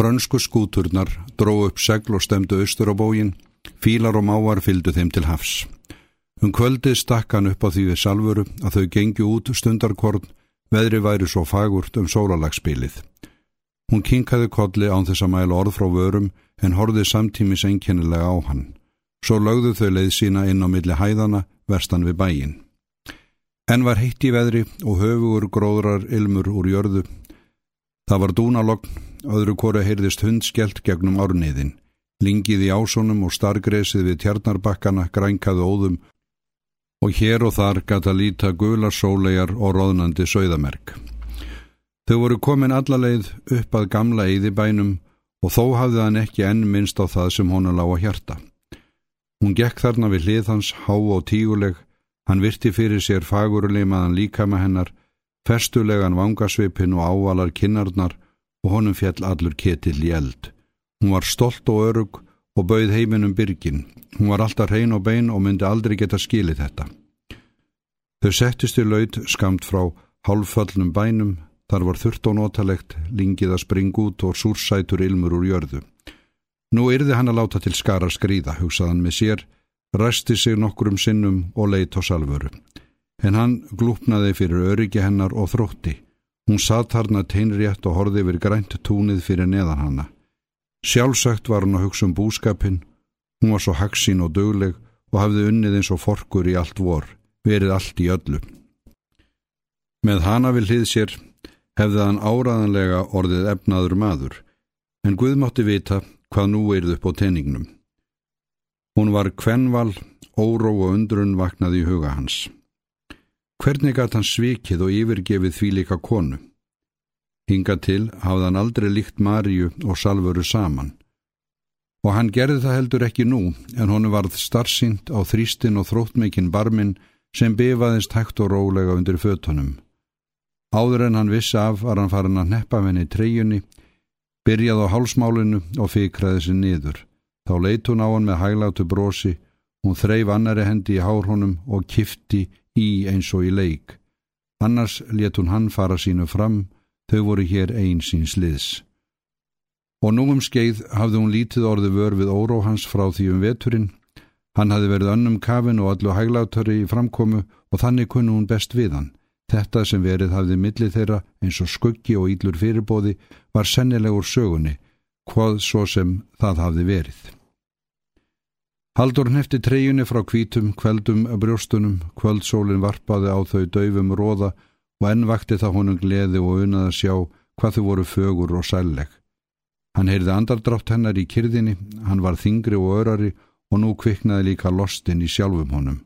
Frönsku skúturnar dró upp segl og stemdu austur á bógin, fílar og mávar fyldu þeim til hafs. Um kvöldið stakk hann upp á því við salvuru að þau gengju út stundarkorn, veðri væri svo fagurt um sólalagspilið. Hún kinkaði kolli án þess að mæla orð frá vörum en horfið samtímis einkennilega á hann. Svo lögðu þau leið sína inn á milli hæðana verstan við bæin. En var heitt í veðri og höfugur gróðrar ilmur úr jörðu. Það var dúnalogn öðru kóra heyrðist hundskjelt gegnum árniðin. Lingið í ásónum og stargresið við tjarnarbakkana grænkaðu óðum og hér og þar gata líta gula sólegar og róðnandi sögðamerk. Þau voru komin allaleið upp að gamla eðibænum og þó hafði hann ekki enn minnst á það sem honu lág að hjarta. Hún gekk þarna við hlið hans, há og tíguleg, hann virti fyrir sér fagurleimaðan líka með hennar, festulegan vangasvipin og ávalar kinnarnar og honum fjall allur ketill í eld. Hún var stolt og örug og bauð heiminum byrgin. Hún var alltaf hrein og bein og myndi aldrei geta skilið þetta. Þau settist í laud skamt frá hálfföllnum bænum, þar var þurft og notalegt, lingið að springa út og súrsætur ilmur úr jörðu. Nú yrði hann að láta til skara skrýða, hugsaðan með sér, ræsti sig nokkur um sinnum og leitt á salvöru. En hann glúpnaði fyrir öryggi hennar og þrótti. Hún satt harna teinrétt og horði yfir grænt túnið fyrir neðan hanna. Sjálfsagt var hún að hugsa um búskapin, hún var svo haksín og dögleg og hafði unnið eins og forkur í allt vor, verið allt í öllu. Með hana vil hlið sér hefði hann áraðanlega orðið efnaður maður, en Guð mátti vita hvað nú eirð upp á teiningnum. Hún var kvenval, óró og undrun vaknaði í huga hans. Hvernig gætt hann svikið og yfirgefið því líka konu? Hinga til hafði hann aldrei líkt Marju og Salvöru saman. Og hann gerði það heldur ekki nú, en honu varð starfsínt á þrýstin og þróttmeikin barmin sem befaðist hægt og rólega undir fötunum. Áður en hann vissi af var hann farin að neppa henni í treyjunni, byrjað á hálsmálinu og fikraði sér niður. Þá leit hún á hann með hæglátu brosi, hún þreif annari hendi í hárhónum og kifti í eins og í leik. Annars let hún hann fara sínu fram, þau voru hér einn síns liðs. Og nú um skeið hafði hún lítið orði vör við óró hans frá því um veturinn. Hann hafði verið önnum kafin og allu hæglátari í framkomu og þannig kunnu hún best við hann. Þetta sem verið hafði millið þeirra eins og skuggi og íllur fyrirbóði var sennilegur sögunni, hvað svo sem það hafði verið. Haldur hefti treyjunni frá kvítum, kveldum, brjóstunum, kvöldsólinn varpaði á þau döfum róða og enn vakti það honum gleði og unnað að sjá hvað þau voru fögur og sælleg. Hann heyrði andardrátt hennar í kyrðinni, hann var þingri og örari og nú kviknaði líka lostin í sjálfum honum.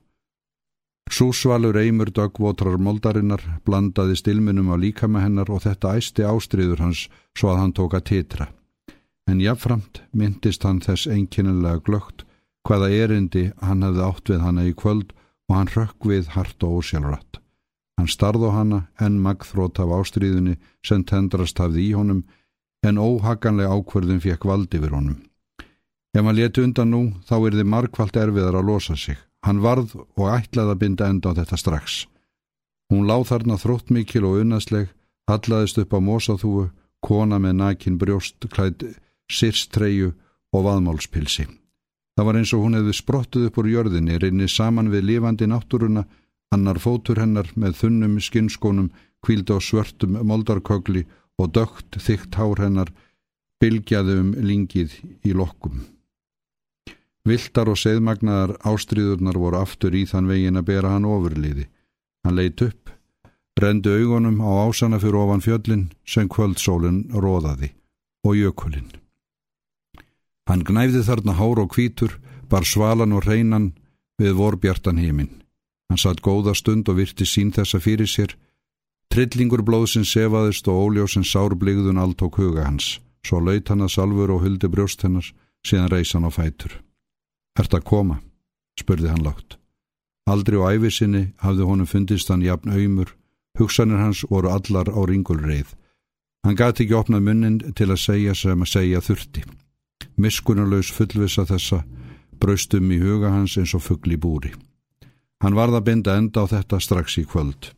Súsvalur eimur dögvotrar moldarinnar blandaði stilminum á líkama hennar og þetta æsti ástriður hans svo að hann tóka titra. En jáframt myndist hann þess einkinnilega glögt hvaða erindi hann hefði átt við hana í kvöld og hann rökk við hart og ósjálfrætt. Hann starð á hana en magþrót af ástríðunni sem tendrast hafði í honum en óhaganlega ákverðin fekk valdi við honum. Ef hann leti undan nú þá er þið markvallt erfiðar að losa sig. Hann varð og ætlaði að binda enda á þetta strax. Hún láð þarna þrótt mikil og unnasleg, hallaðist upp á mósaþúu, kona með nakin brjóst, klætt sirstreyju og vaðmálspilsi. Það var eins og hún hefði sprottuð upp úr jörðinni, reynið saman við lifandi náttúruna, annar fótur hennar með þunnum skinskónum, kvíldi á svörtum moldarkögli og dögt þygt hár hennar, bylgjaði um lingið í lokkum. Viltar og seðmagnar ástriðurnar voru aftur í þann vegin að bera hann ofurliði. Hann leitt upp, rendi augunum á ásana fyrir ofan fjöllin sem kvöldsólinn róðaði og jökulinn. Hann gnæfði þarna hár og kvítur, bar svalan og reynan við vorbjartan heiminn. Hann satt góða stund og virti sín þessa fyrir sér. Trillingur blóðsinn sefaðist og óljósinn sárbligðun alltók huga hans. Svo laut hann að salfur og huldi brjóst hennar, síðan reys hann á fætur. Hert að koma, spurði hann látt. Aldri og æfisinni hafði honum fundist hann jafn auðmur, hugsanir hans voru allar á ringulreið. Hann gati ekki opnað munnin til að segja sem að segja þurfti. Miskunarlaus fullvisa þessa braustum í huga hans eins og fuggli búri. Hann varða að binda enda á þetta strax í kvöld.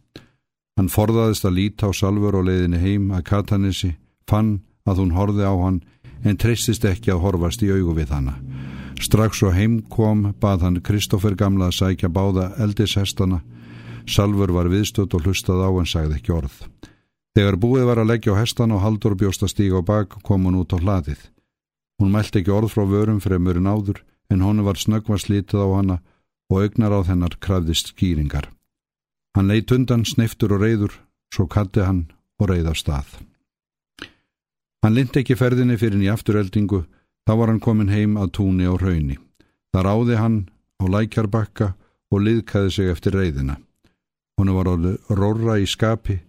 Hann forðaðist að líta á salfur og leiðinni heim að Katanissi, fann að hún horfi á hann en treystist ekki að horfast í augu við hana. Strax og heim kom bað hann Kristófer gamla að sækja báða eldishestana. Salfur var viðstöld og hlustað á en sagði ekki orð. Þegar búið var að leggja á hestana og Haldur bjóst að stíga á bak kom hún út á hlaðið. Hún mælt ekki orð frá vörum fremurinn áður en honu var snöggva slítið á hana og augnar á þennar krafðist skýringar. Hann leitt undan sneftur og reyður, svo katti hann og reyð af stað. Hann lind ekki ferðinni fyrir í afturheldingu, þá var hann komin heim að túni á rauni. Það ráði hann á lækjarbakka og liðkaði sig eftir reyðina. Hún var rorra í skapi,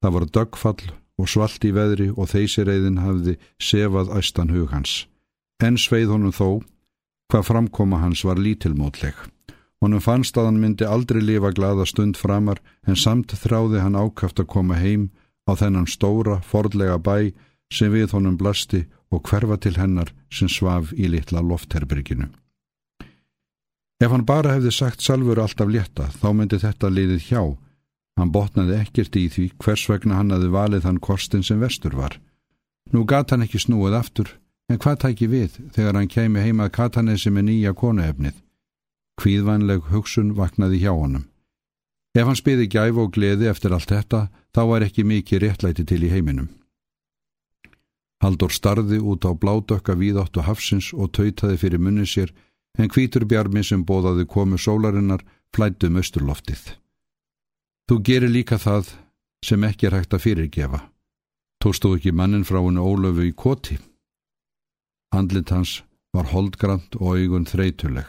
það var dögfall og svalt í veðri og þessi reyðin hafði sefað æstan hug hans. En sveið honum þó, hvað framkoma hans var lítilmótleg. Honum fannst að hann myndi aldrei lifa glada stund framar en samt þráði hann ákaft að koma heim á þennan stóra, fordlega bæ sem við honum blasti og hverfa til hennar sem svaf í litla loftherberginu. Ef hann bara hefði sagt salfur alltaf létta, þá myndi þetta liðið hjá. Hann botnaði ekkert í því hvers vegna hann hafi valið þann kostin sem vestur var. Nú gat hann ekki snúið aftur, en hvað tæki við þegar hann kemi heimað Katanesi með nýja konuefnið? Hvíðvænleg hugsun vaknaði hjá honum. Ef hann spiði gæf og gleði eftir allt þetta, þá var ekki mikið réttlæti til í heiminum. Haldur starði út á bládökka víðáttu hafsins og tautaði fyrir munni sér, en hvítur bjarmi sem bóðaði komu sólarinnar flættum östurloftið. Þú gerir líka það sem ekki er hægt að fyrirgefa. Tóstu ekki mannin frá hennu Ólöfu í koti? Handlit hans var holdgrant og augun þreytuleg.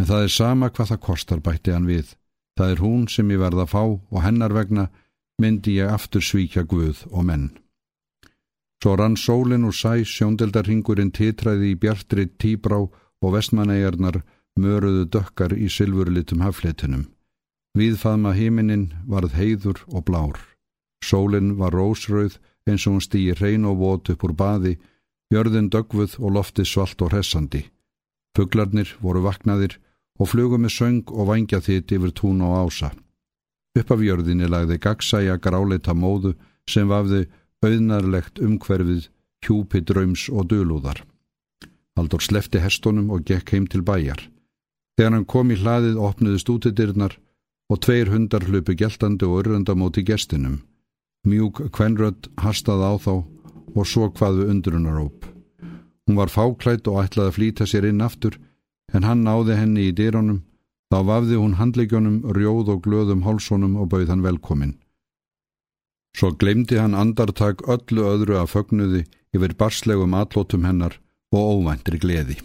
En það er sama hvað það kostar bætti hann við. Það er hún sem ég verða að fá og hennar vegna myndi ég aftur svíkja Guð og menn. Svo rann sólinn úr sæ, sjóndeldarhingurinn titræði í bjartri tíbrá og vestmanæjarnar möruðu dökkar í sylfurlitum hafletunum. Viðfaðma hímininn varð heiður og blár. Sólinn var rósrauð eins og hún stýi hrein og vot upp úr baði, jörðin dögvuð og lofti svalt og hressandi. Fuglarnir voru vaknaðir og flugum með söng og vangja þitt yfir tún og ása. Upp af jörðinni lagði gagsæja gráleita móðu sem vafði auðnarlegt umhverfið hjúpi draums og dölúðar. Haldur slefti hestunum og gekk heim til bæjar. Þegar hann kom í hlaðið opnuðist útidirnar og tveir hundar hlupu geltandi og örranda móti gestinum. Mjúk kvenrödd hastað á þá og svo hvaðu undrunaróp. Hún var fáklætt og ætlaði að flýta sér inn aftur en hann náði henni í dýrónum, þá vafði hún handleikjónum, rjóð og glöðum hálsónum og bauð hann velkomin. Svo glemdi hann andartak öllu öðru að fögnuði yfir barslegum atlótum hennar og óvæntri gleði.